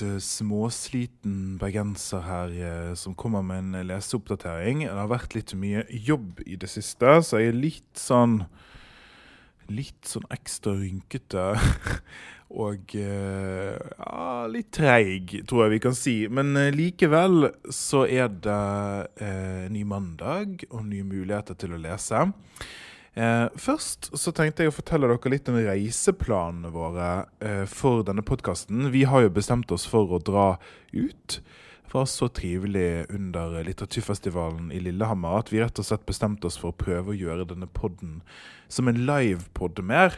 småsliten bergenser her uh, som kommer med en leseoppdatering. Det har vært litt mye jobb i det siste, så jeg er litt sånn Litt sånn ekstra rynkete. og ja, litt treig, tror jeg vi kan si. Men likevel så er det ny mandag og nye muligheter til å lese. Eh, først så tenkte jeg å fortelle dere litt om reiseplanene våre eh, for denne podkasten. Vi har jo bestemt oss for å dra ut var så trivelig under litteraturfestivalen i Lillehammer at vi rett og slett bestemte oss for å prøve å gjøre denne podden som en livepod mer.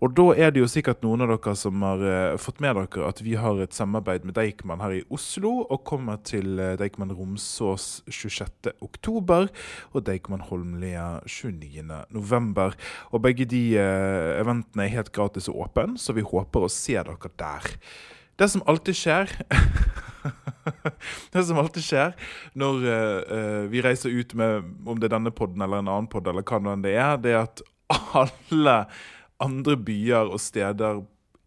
Og da er det jo sikkert noen av dere som har uh, fått med dere at vi har et samarbeid med Deichman her i Oslo, og kommer til uh, Deichman Romsås 26.10. og Deichman Holmlia 29.11. Og begge de uh, eventene er helt gratis og åpne, så vi håper å se dere der. Det som alltid skjer Det som alltid skjer når uh, vi reiser ut med om det er denne podden eller en annen podd, eller hva det er, det er at alle andre byer og steder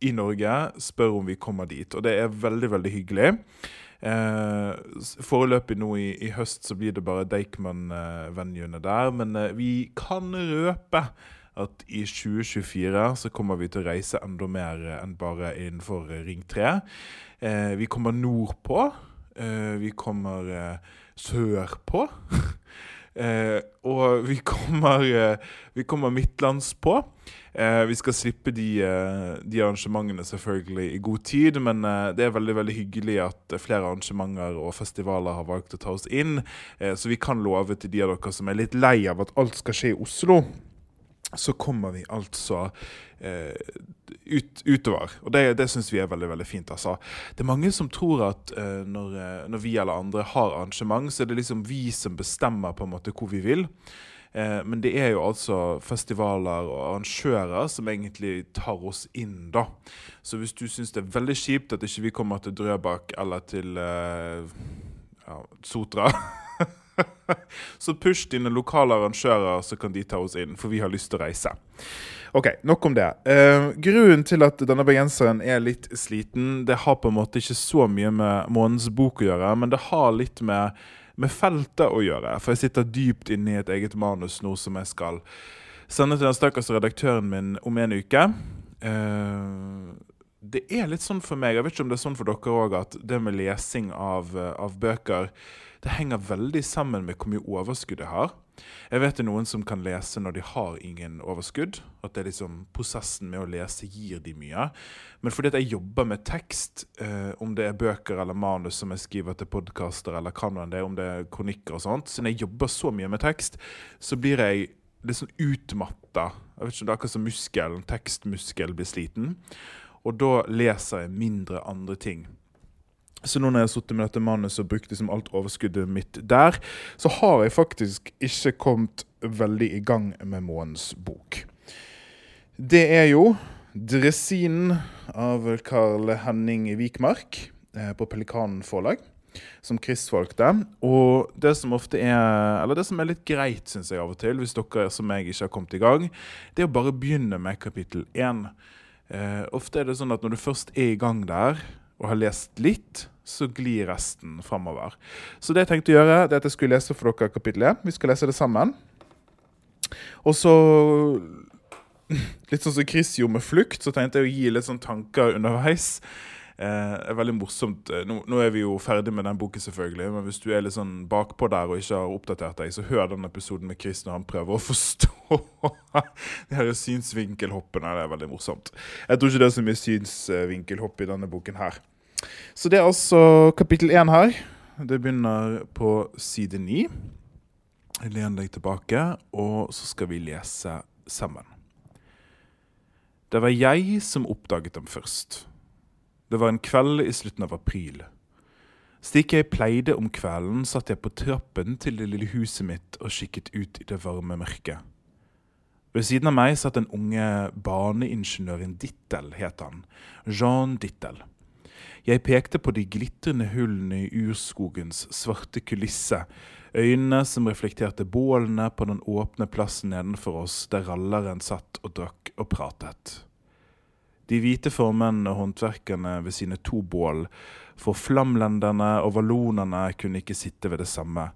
i Norge spør om vi kommer dit. Og det er veldig, veldig hyggelig. Eh, foreløpig nå i, i, høst så blir det bare Deichman-venuene eh, der. Men eh, vi kan røpe at i 2024 så kommer vi til å reise enda mer enn bare innenfor Ring 3. Eh, vi kommer nordpå. Eh, vi kommer eh, sørpå. eh, og vi kommer, eh, vi kommer midtlandspå. Eh, vi skal slippe de, eh, de, arrangementene selvfølgelig i god tid, men det er veldig veldig hyggelig at flere arrangementer og festivaler har valgt å ta oss inn. så vi kan love til de av dere som er litt lei av at alt skal skje i Oslo så kommer vi altså eh, ut, utover. Og det, det syns vi er veldig veldig fint. altså. Det er mange som tror at eh, når, eh, når, vi eller andre har arrangement, så er det liksom vi som bestemmer på en måte hvor vi vil. Eh, men det er jo altså festivaler og arrangører som egentlig tar oss inn, da. Så hvis du syns det er veldig kjipt at ikke vi kommer til Drøbak eller til eh, ja, Sotra så push dine lokale arrangører, så kan de ta oss inn, for vi har lyst til å reise. Ok, Nok om det. Uh, grunnen til at denne bergenseren er litt sliten, det har på en måte ikke så mye med månedens bok å gjøre, men det har litt med, med feltet å gjøre. For jeg sitter dypt inne i et eget manus nå som jeg skal sende til den stakkars redaktøren min om en uke. Uh, det er litt sånn for meg, jeg vet ikke om det er sånn for dere òg, at det med lesing av, av bøker det henger veldig sammen med hvor mye overskudd jeg har. Jeg vet det er noen som kan lese når de har ingen overskudd. At det er liksom prosessen med å lese gir de mye. Men fordi at jeg jobber med tekst, eh, om det er bøker eller manus som jeg skriver til podkaster, eller hva det om det er kronikker og sånt, siden jeg jobber så mye med tekst, så blir jeg litt sånn utmatta. Jeg vet ikke, Det er akkurat som muskelen, tekstmuskel blir sliten. Og da leser jeg mindre andre ting. Så nå når jeg har sittet med dette manuset og brukt liksom alt overskuddet mitt der, så har jeg faktisk ikke kommet veldig i gang med månens bok. Det er jo 'Dresinen' av Carl Henning Vikmark eh, på Pelikanen forlag, som Chris valgte. Og det som ofte er Eller det som er litt greit, syns jeg av og til, hvis dere som jeg ikke har kommet i gang, det er å bare begynne med kapittel én. Eh, ofte er det sånn at når du først er i gang der, og har lest litt, så glir resten framover. Så det jeg tenkte å gjøre, det er at jeg skulle lese for dere kapittelet. Vi skal lese det sammen. Og så Litt sånn som Chris gjorde med 'Flukt', så tenkte jeg å gi litt sånn tanker underveis. Eh, er veldig morsomt. Eh, nå, nå, er vi jo ferdig med den boken, selvfølgelig, men hvis du er litt sånn bakpå der og ikke har oppdatert deg, så hør den episoden med Chris når han prøver å forstå de her synsvinkelhoppene. Det er veldig morsomt. Jeg tror ikke det er så mye synsvinkelhopp i denne boken her. Så det er altså kapittel én her. Det begynner på side ni. Len deg tilbake, og så skal vi lese sammen. Det var jeg som oppdaget dem først. Det var en kveld i slutten av april. Slik jeg pleide om kvelden, satt jeg på trappen til det lille huset mitt og kikket ut i det varme mørket. Ved siden av meg satt den unge baneingeniøren Dittel, het han. Jean Dittel. Jeg pekte på de glitrende hullene i urskogens svarte kulisse, øynene som reflekterte bålene på den åpne plassen nedenfor oss, der ralleren satt og drakk og pratet. De hvite formennene og håndverkerne ved sine to bål, for flamlenderne og vallonerne kunne ikke sitte ved det samme,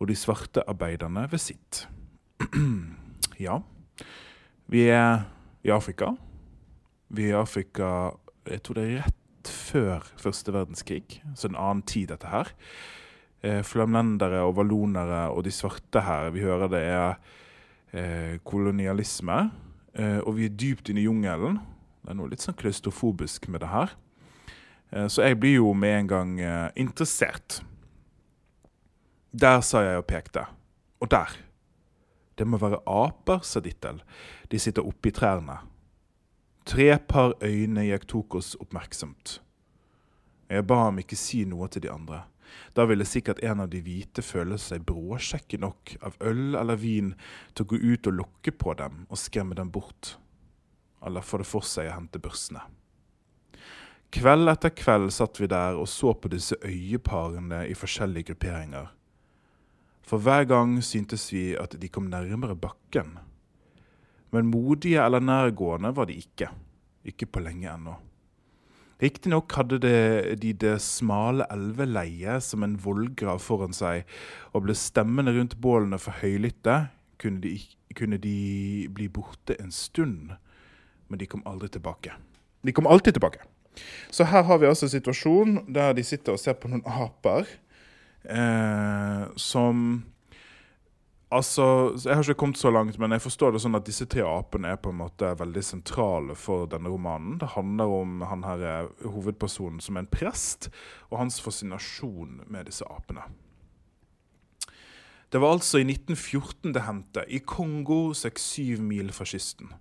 og de svarte arbeiderne ved sitt. ja, vi er i Afrika. Vi er i Afrika Jeg tror det er rett før første verdenskrig, så en annen tid, dette her. Eh, flamlendere og vallonere og de svarte her, vi hører det er eh, kolonialisme. Eh, og vi er dypt inne i jungelen. Det er noe litt sånn klaustrofobisk med det her. Eh, så jeg blir jo med en gang eh, interessert. Der sa jeg og pekte. Og der. Det må være aper, sa Dittel. De sitter oppi trærne. Tre par øyne jeg tok oss oppmerksomt. Jeg ba ham ikke si noe til de andre. Da ville sikkert en av de hvite føle seg bråsjekke nok av øl eller vin til å gå ut og lokke på dem og skremme dem bort eller få det for seg å hente børsene. Kveld etter kveld satt vi der og så på disse øyeparene i forskjellige grupperinger. For hver gang syntes vi at de kom nærmere bakken. Men modige eller nærgående var de ikke. Ikke på lenge ennå. Riktignok hadde de, de det smale elveleiet som en vollgrav foran seg, og ble stemmene rundt bålene for høylytte, kunne de, kunne de bli borte en stund men de kom aldri tilbake. De kom alltid tilbake. Så her har vi altså en situasjon der de sitter og ser på noen aper eh, som Altså, Jeg har ikke kommet så langt, men jeg forstår det sånn at disse tre apene er på en måte veldig sentrale for denne romanen. Det handler om han her er hovedpersonen som er en prest, og hans fascinasjon med disse apene. Det var altså i 1914 det hendte, i Kongo, seks-syv mil fra kysten.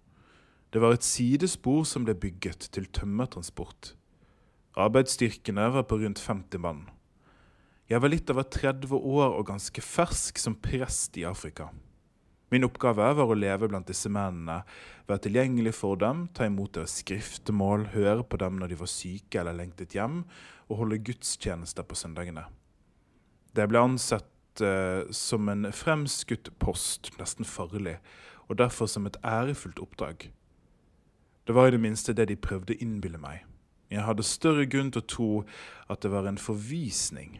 Det var et sidespor som ble bygget til tømmertransport. Arbeidsstyrkene var på rundt 50 mann. Jeg var litt over 30 år og ganske fersk som prest i Afrika. Min oppgave var å leve blant disse mennene, være tilgjengelig for dem, ta imot deres skriftemål, høre på dem når de var syke eller lengtet hjem, og holde gudstjenester på søndagene. Det ble ansett uh, som en fremskutt post, nesten farlig, og derfor som et ærefullt oppdrag. Det var i det minste det de prøvde å innbille meg. Jeg hadde større grunn til å tro at det var en forvisning.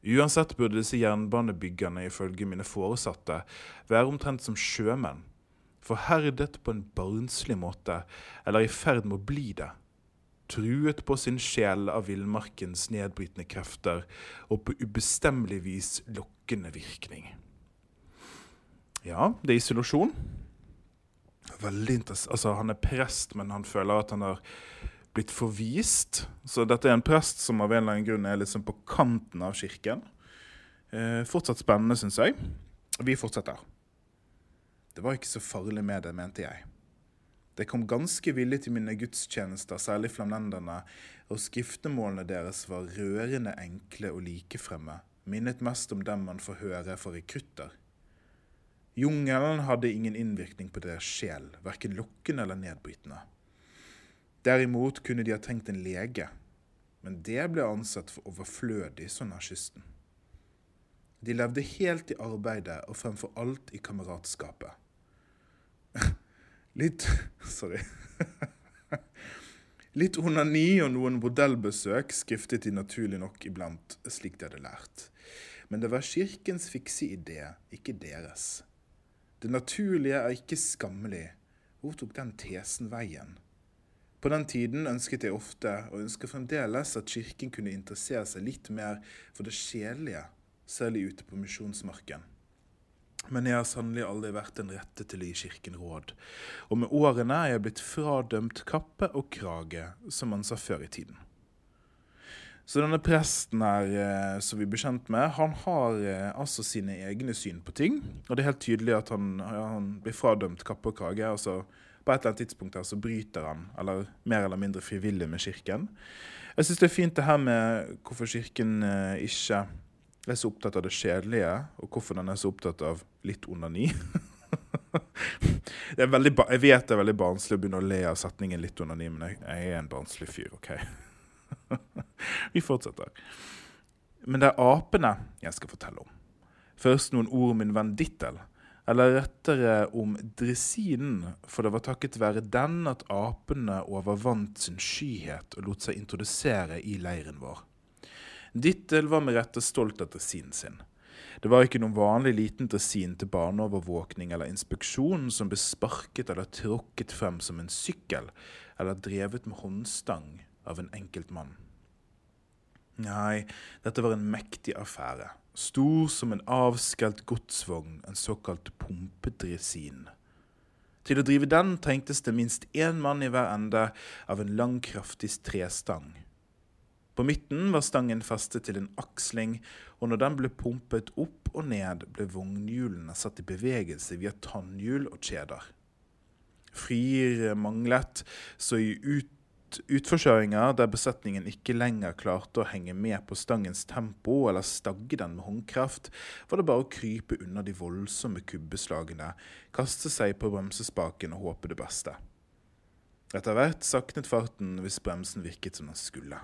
Uansett burde disse jernbanebyggerne ifølge mine foresatte være omtrent som sjømenn, forherdet på en barnslig måte, eller i ferd med å bli det, truet på sin sjel av villmarkens nedbrytende krefter og på ubestemmelig vis lokkende virkning. Ja, det er isolasjon veldig interessant. Altså, han er prest, men han føler at han har blitt forvist. Så dette er en prest som av en eller annen grunn er liksom på kanten av kirken. Eh, fortsatt spennende, syns jeg. Vi fortsetter. Det var ikke så farlig med det, mente jeg. Det kom ganske villig til mine gudstjenester, særlig flamlenderne, og skriftemålene deres var rørende enkle og likefremme, minnet mest om dem man får høre for rekrutter. Jungelen hadde ingen innvirkning på deres sjel, verken lokkende eller nedbrytende. Derimot kunne de ha trengt en lege, men det ble ansett for overflødig så nær. De levde helt i arbeidet og fremfor alt i kameratskapet. Litt Sorry. Litt onani og noen bordellbesøk skriftet de naturlig nok iblant, slik de hadde lært. Men det var kirkens fikse idé, ikke deres. Det naturlige er ikke skammelig. Hvor tok den tesen veien? På den tiden ønsket jeg ofte, og ønsker fremdeles, at kirken kunne interessere seg litt mer for det sjelelige, særlig ute på misjonsmarken. Men jeg har sannelig aldri vært den rette til å gi Kirken råd, og med årene er jeg blitt fradømt kappe og krage, som man sa før i tiden. Så denne presten her, eh, som vi blir kjent med, han har eh, altså sine egne syn på ting. Og det er helt tydelig at han, ja, han blir fradømt kappe og krage. altså På et eller annet tidspunkt her så bryter han, eller mer eller mindre frivillig, med Kirken. Jeg syns det er fint det her med hvorfor Kirken eh, ikke er så opptatt av det kjedelige, og hvorfor den er så opptatt av litt onani. veldig, jeg vet det er veldig barnslig å begynne å le av setningen 'litt onani', men jeg, jeg er en barnslig fyr, OK? Vi fortsetter. Men det er apene jeg skal fortelle om. Først noen ord om min venn Dittel. Eller rettere om dressinen, for det var takket være den at apene overvant sin skyhet og lot seg introdusere i leiren vår. Dittel var med rette stolt av dressinen sin. Det var ikke noen vanlig liten dressin til barneovervåkning eller inspeksjon som ble sparket eller tråkket frem som en sykkel, eller drevet med håndstang av en enkelt mann. Nei, dette var en mektig affære. Stor som en avskelt godsvogn, en såkalt pumpedresin. Til å drive den trengtes det minst én mann i hver ende av en lang, kraftig trestang. På midten var stangen festet til en aksling, og når den ble pumpet opp og ned, ble vognhjulene satt i bevegelse via tannhjul og kjeder. Frier manglet, så i ut utforkjøringer der besetningen ikke lenger klarte å henge med på stangens tempo eller stagge den med håndkraft, var det bare å krype unna de voldsomme kubbeslagene, kaste seg på bremsespaken og håpe det beste. Etter hvert saknet farten hvis bremsen virket som den skulle.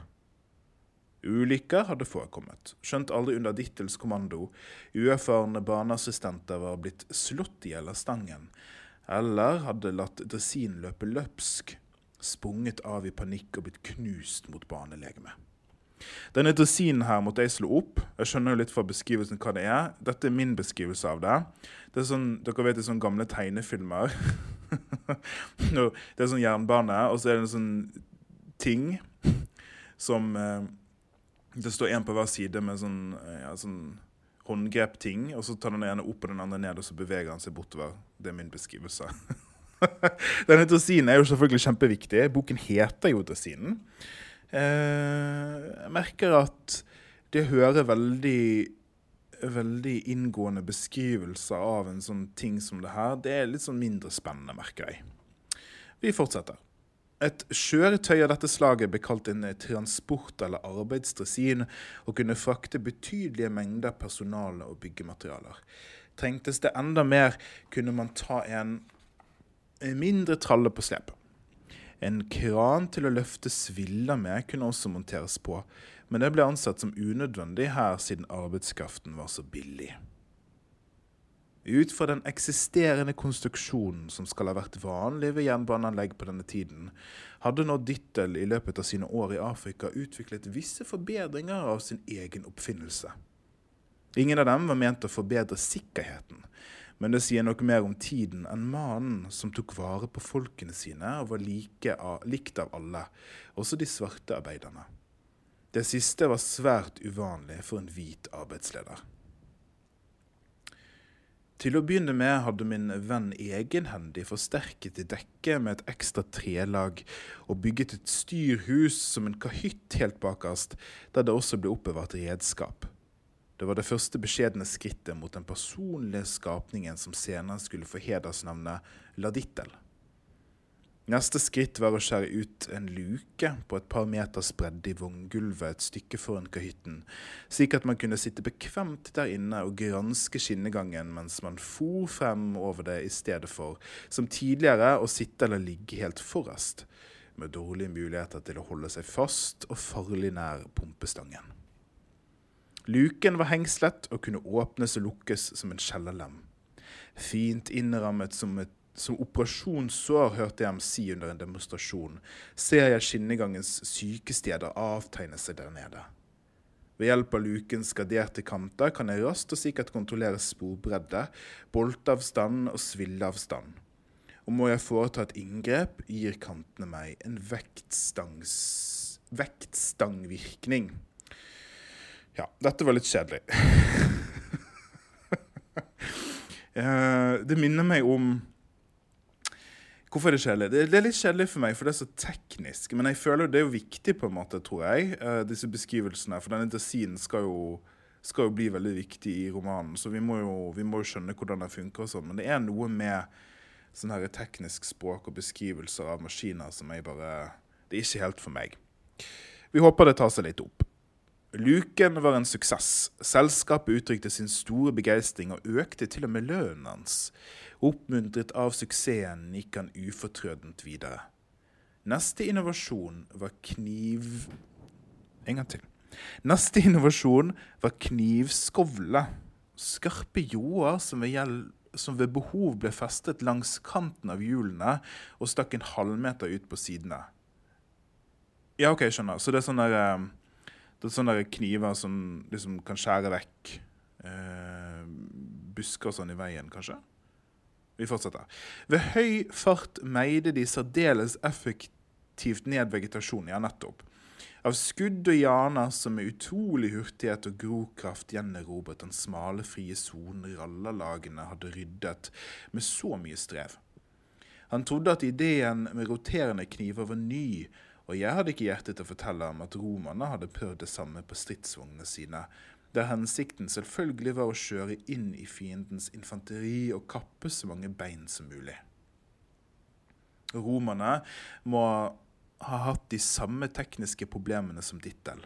Ulykker hadde forekommet, skjønt aldri under Dittels kommando. Uerfarne baneassistenter var blitt slått i hjel av stangen, eller hadde latt dresin løpe løpsk sprunget av i panikk og blitt knust mot barnelegemet. Denne dressinen her måtte jeg slå opp. Jeg skjønner jo litt fra beskrivelsen hva det er. Dette er min beskrivelse av det. Det er sånn, Dere vet det er sånne gamle tegnefilmer. det er sånn jernbane, og så er det en sånn ting som eh, Det står én på hver side med sånn, eh, ja, sånn håndgrep-ting, og så tar den ene opp og den andre ned, og så beveger han seg bortover. Det er min beskrivelse. Denne dressinen er jo selvfølgelig kjempeviktig. Boken heter jo 'Dressinen'. Eh, jeg merker at det hører veldig veldig inngående beskrivelser av en sånn ting som det her. Det er litt sånn mindre spennende, merker jeg. Vi fortsetter. Et kjøretøy av dette slaget ble kalt en transport- eller arbeidsdressin og kunne frakte betydelige mengder personale og byggematerialer. Trengtes det enda mer, kunne man ta en mindre tralle på slep. En kran til å løfte sviller med kunne også monteres på, men det ble ansett som unødvendig her siden arbeidskraften var så billig. Ut fra den eksisterende konstruksjonen som skal ha vært vanlig ved jernbaneanlegg på denne tiden, hadde nå Dittel i løpet av sine år i Afrika utviklet visse forbedringer av sin egen oppfinnelse. Ingen av dem var ment å forbedre sikkerheten, men det sier noe mer om tiden enn mannen som tok vare på folkene sine og var like av, likt av alle, også de svarte arbeiderne. Det siste var svært uvanlig for en hvit arbeidsleder. Til å begynne med hadde min venn egenhendig forsterket dekket med et ekstra trelag og bygget et styrhus som en kahytt helt bakerst, der det også ble oppbevart redskap. Det var det første beskjedne skrittet mot den personlige skapningen som senere skulle få hedersnavnet Ladittel. Neste skritt var å skjære ut en luke på et par meters bredde i vogngulvet et stykke foran kahytten, slik at man kunne sitte bekvemt der inne og granske skinnegangen mens man for frem over det i stedet for, som tidligere, å sitte eller ligge helt forrest, med dårlige muligheter til å holde seg fast og farlig nær pumpestangen. Luken var hengslet og kunne åpnes og lukkes som en kjellerlem. Fint innrammet som et som operasjonssår, hørte jeg ham si under en demonstrasjon, ser jeg skinnegangens sykesteder avtegne seg der nede. Ved hjelp av lukens graderte kanter kan jeg raskt og sikkert kontrollere sporbredde, bolteavstand og svilleavstand. Og må jeg foreta et inngrep, gir kantene meg en vektstangvirkning. Ja, dette var litt kjedelig. Eh, det minner meg om Hvorfor er det kjedelig? Det, er litt kjedelig for meg, for det er så teknisk. Men jeg føler det er jo viktig, på en måte, tror jeg, eh, disse beskrivelsene. For denne intensinen skal jo, skal jo bli veldig viktig i romanen. Så vi må jo, vi må jo skjønne hvordan den funker og sånn. Men det er noe med sånn her teknisk språk og beskrivelser av maskiner som jeg bare Det er ikke helt for meg. Vi håper det tar seg litt opp. Luken var en suksess. Selskapet uttrykte sin store begeistring og økte til og med lønnen hans. Oppmuntret av suksessen gikk han ufortrødent videre. Neste innovasjon var kniv... En gang til. Neste innovasjon var knivskovle. Skarpe ljåer som som ved behov ble festet langs kanten av hjulene og stakk en halvmeter ut på sidene. Ja, OK, jeg skjønner. Så det er sånne, eh, det er sånne kniver som liksom kan skjære vekk eh, busker sånn i veien, kanskje? Vi fortsetter. Ved høy fart meide de særdeles effektivt ned vegetasjonen. Ja, nettopp. Av skudd og janer som med utrolig hurtighet og grokraft gjenerobret den smale, frie sonen rallarlagene hadde ryddet med så mye strev. Han trodde at ideen med roterende kniver var ny, og jeg hadde ikke hjerte til å fortelle ham at romerne hadde prøvd det samme på stridsvognene sine, der hensikten selvfølgelig var å kjøre inn i fiendens infanteri og kappe så mange bein som mulig. Romerne må ha hatt de samme tekniske problemene som Dittel.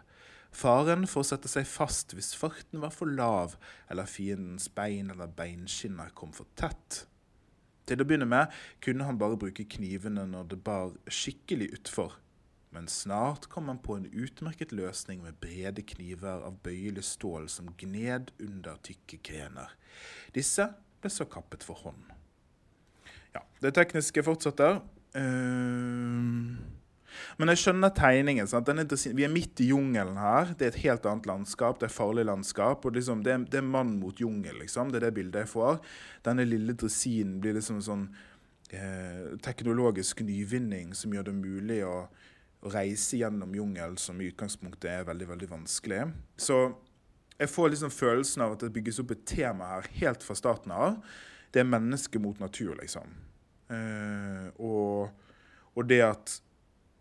Faren for å sette seg fast hvis farten var for lav, eller fiendens bein eller beinskinner kom for tett. Til å begynne med kunne han bare bruke knivene når det bar skikkelig utfor. Men snart kom han på en utmerket løsning med brede kniver av bøyelig stål som gned under tykke grener. Disse ble så kappet for hånd. Ja, det tekniske fortsetter. Uh... Men jeg skjønner tegningen. Er vi er midt i jungelen her. Det er et helt annet landskap. Det er farlig landskap. og liksom, det, er, det, er, mann mot jungel. Liksom. Det er det bildet jeg får. Denne lille dresinen blir liksom sånn eh, teknologisk nyvinning som gjør det mulig å, å reise gjennom jungel, som i utgangspunktet er veldig, veldig vanskelig. Så jeg får liksom følelsen av at det bygges opp et tema her helt fra starten av. Det er menneske mot natur, liksom. Eh, og, og det at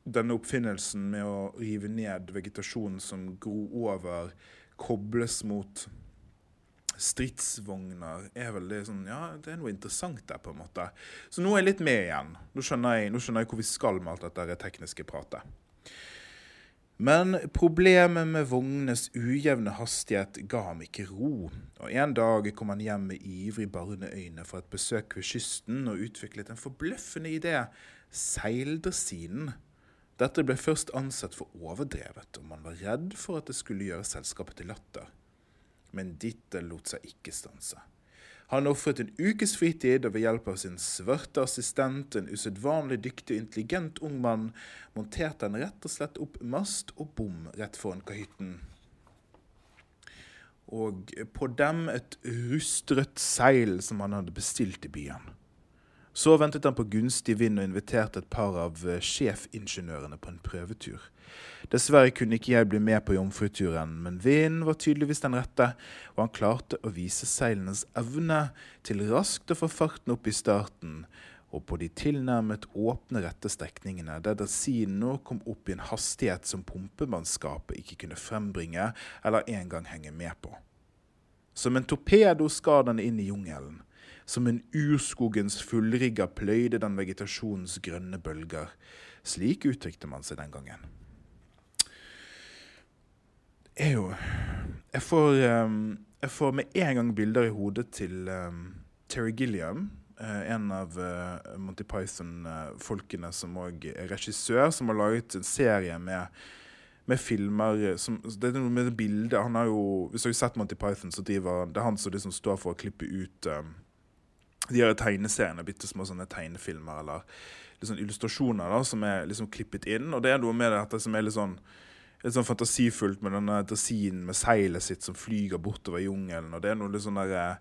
denne oppfinnelsen med å rive ned vegetasjonen som gror over, kobles mot stridsvogner, er veldig sånn Ja, det er noe interessant der, på en måte. Så nå er jeg litt med igjen. Nå skjønner jeg, nå skjønner jeg hvor vi skal med alt dette tekniske pratet. Men problemet med vognenes ujevne hastighet ga ham ikke ro, og en dag kom han hjem med ivrig barneøyne øyne fra et besøk ved kysten og utviklet en forbløffende idé, seildresinen. Dette ble først ansett for overdrevet, og man var redd for at det skulle gjøre selskapet til latter. Men dette lot seg ikke stanse. Han ofret en ukes fritid, og ved hjelp av sin svarte assistent, en usedvanlig dyktig og intelligent ung mann, monterte han rett og slett opp mast og bom rett foran kahytten. Og på dem et rustrødt seil som han hadde bestilt i byen. Så ventet han på gunstig vind og inviterte et par av eh, sjefingeniørene på en prøvetur. Dessverre kunne ikke jeg bli med på jomfruturen, men vinden var tydeligvis den rette, og han klarte å vise seilenes evne til raskt å få farten opp i starten, og på de tilnærmet åpne rette strekningene, der dressinen nå kom opp i en hastighet som pumpemannskapet ikke kunne frembringe eller engang henge med på. Som en torpedo skar den inn i jungelen. Som en urskogens fullrigga pløyde den vegetasjonens grønne bølger. Slik uttrykte man seg den gangen. Jeg, jo, jeg, får, um, jeg får med en gang bilder i hodet til um, Terry Gilliam, uh, en av uh, Monty Python-folkene som òg er regissør, som har laget en serie med, med filmer som, Det er noe med det bildet han har jo, Hvis du har sett Monty Python, så driver, det er han som liksom står for å klippe ut um, de her tegneseriene, bitte små sånne tegnefilmer eller liksom illustrasjoner da, som er liksom klippet inn. Og det er noe med dette som er litt sånn, litt sånn fantasifullt med denne dressinen med seilet sitt som flyger bortover jungelen. Og det er noe litt sånn der,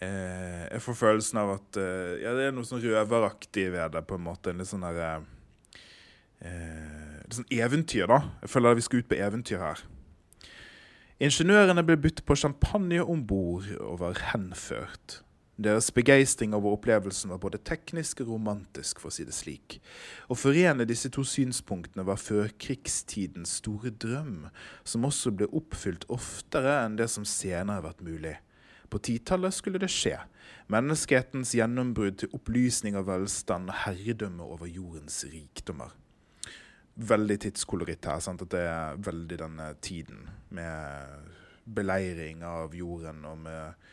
eh, Jeg får følelsen av at eh, ja, det er noe sånn røveraktig ved det, på en måte. En litt sånn der, eh, Litt sånn eventyr, da. Jeg føler at vi skal ut på eventyr her. Ingeniørene ble budt på champagne om bord og var henført. Deres begeistring over opplevelsen var både teknisk og romantisk, for å si det slik. Å forene disse to synspunktene var førkrigstidens store drøm, som også ble oppfylt oftere enn det som senere har vært mulig. På titallet skulle det skje. Menneskehetens gjennombrudd til opplysning av velstand og herredømme over jordens rikdommer. Veldig tidskoloritt her. sant? At det er veldig denne tiden med beleiring av jorden og med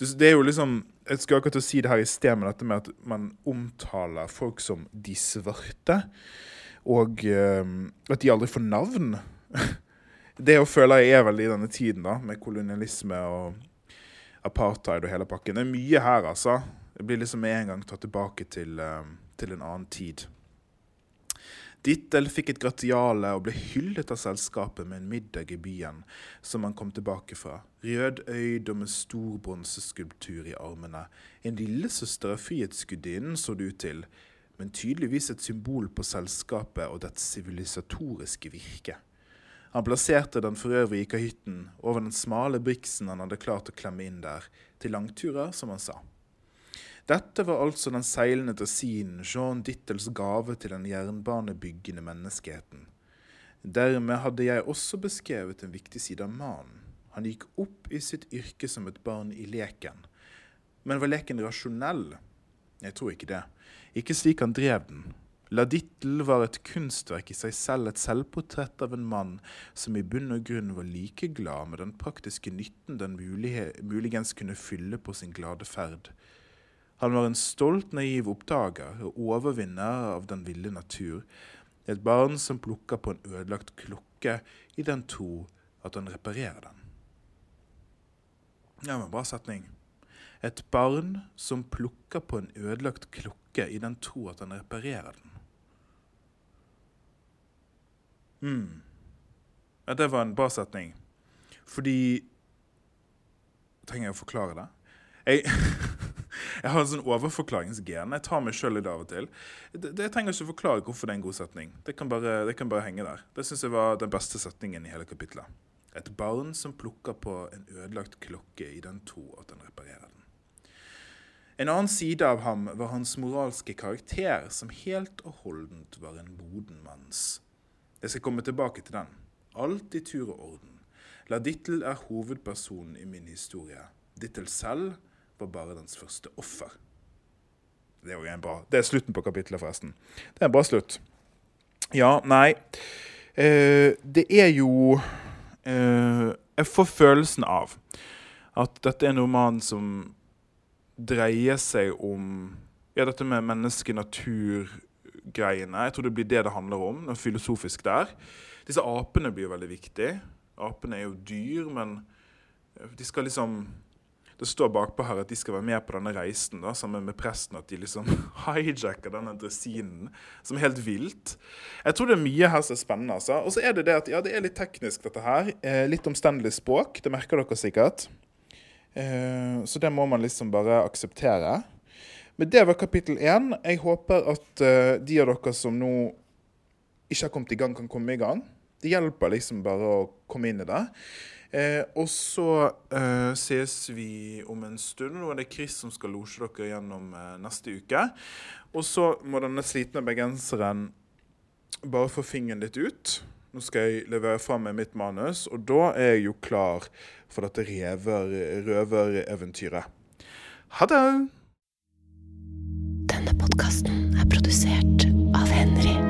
det er jo liksom Jeg skulle akkurat si det her i sted, med dette med at man omtaler folk som de svarte, og uh, at de aldri får navn. det å føle jeg er veldig i denne tiden, da, med kolonialisme og apartheid og hele pakken. Det er mye her, altså. Det blir liksom med en gang tatt tilbake til, uh, til en annen tid. Dittel fikk et gratiale og ble hyllet av selskapet med en middag i byen, som han kom tilbake fra. Rødøyd og med stor bronseskulptur i armene. En lillesøster av Frihetsgudinnen, så det ut til, men tydeligvis et symbol på selskapet og dets sivilisatoriske virke. Han plasserte den for øvrig i kahytten, over den smale briksen han hadde klart å klemme inn der, til langturer, som han sa. Dette var altså den seilende dresinen Jean Dittels gave til den jernbanebyggende menneskeheten. Dermed hadde jeg også beskrevet en viktig side av mannen. Han gikk opp i sitt yrke som et barn i leken. Men var leken rasjonell? Jeg tror ikke det. Ikke slik han drev den. La Dittel var et kunstverk i seg selv, et selvportrett av en mann som i bunn og grunn var like glad med den praktiske nytten den muligens kunne fylle på sin glade ferd. Han var en stolt, naiv oppdager og overvinner av den ville natur. Et barn som plukker på en ødelagt klokke i den tro at han reparerer den. Ja, men bra setning. Et barn som plukker på en ødelagt klokke i den tro at han reparerer den. mm. Ja, det var en bra setning. Fordi Trenger jeg å forklare det? Jeg Jeg har en sånn overforklaringsgen. Jeg tar meg sjøl i det av og til. Det, det, jeg trenger ikke forklare hvorfor det er en god setning. Det kan bare, det kan bare henge der. Det syns jeg var den beste setningen i hele kapitlet. Et barn som plukker på en ødelagt klokke i den tro at den reparerer den. En annen side av ham var hans moralske karakter, som helt og holdent var en moden manns. Jeg skal komme tilbake til den. Alt i tur og orden. La Dittel er hovedpersonen i min historie. Dittel selv var bare dens første offer. Det er jo en bra Det er slutten på kapittelet, forresten. Det er en bra slutt. Ja, nei eh, Det er jo eh, Jeg får følelsen av at dette er en roman som dreier seg om ja, dette med menneske-natur-greiene. Jeg tror det blir det det handler om, noe filosofisk der. Disse apene blir jo veldig viktige. Apene er jo dyr, men de skal liksom det står bakpå her at de skal være med på denne reisen da, sammen med presten. At de liksom hijacker denne dressinen, som er helt vilt. Jeg tror det er mye her som er spennende. altså. Og så er det det at ja, det er litt teknisk, dette her. Eh, litt omstendelig språk. Det merker dere sikkert. Eh, så det må man liksom bare akseptere. Men det var kapittel én. Jeg håper at eh, de av dere som nå ikke har kommet i gang, kan komme i gang. Det hjelper liksom bare å komme inn i det. Eh, og så eh, ses vi om en stund. Nå er det Chris som skal losje dere gjennom eh, neste uke. Og så må denne slitne bergenseren bare få fingeren litt ut. Nå skal jeg levere fra med mitt manus, og da er jeg jo klar for dette røvereventyret. Ha det! Denne podkasten er produsert av Henry.